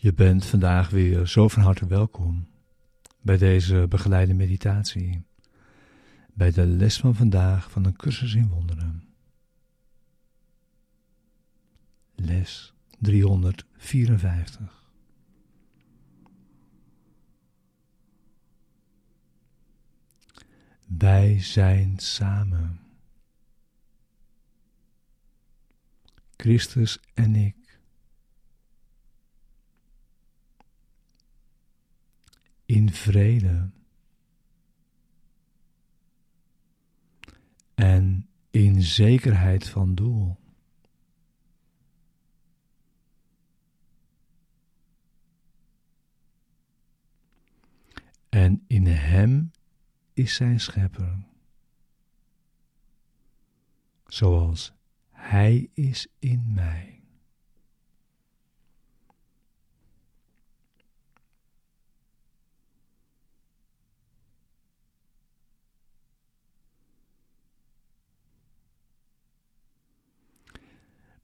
Je bent vandaag weer zo van harte welkom bij deze begeleide meditatie, bij de les van vandaag van de cursus in wonderen. Les 354. Wij zijn samen. Christus en ik. In vrede. En in zekerheid van doel. En in Hem is zijn schepper. Zoals Hij is in mij.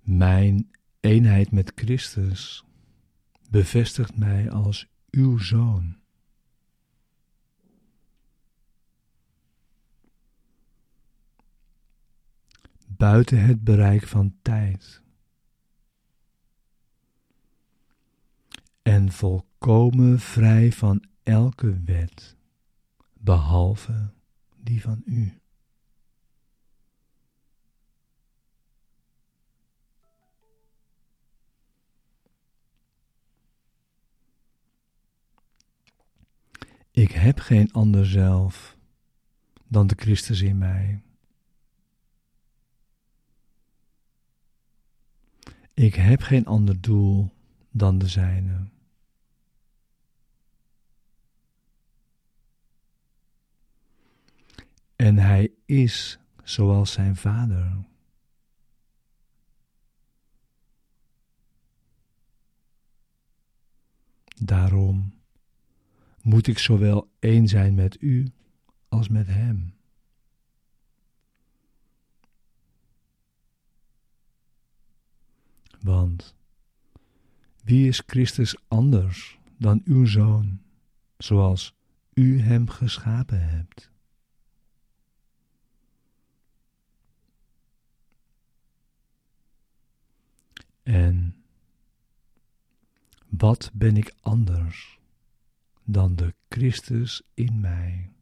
Mijn eenheid met Christus bevestigt mij als uw zoon. Buiten het bereik van tijd. En volkomen vrij van elke wet, behalve die van u. Ik heb geen ander zelf dan de Christus in mij. Ik heb geen ander doel dan de zijne. En hij is zoals zijn vader. Daarom moet ik zowel één zijn met u als met hem. Want wie is Christus anders dan uw zoon, zoals u hem geschapen hebt? En wat ben ik anders dan de Christus in mij?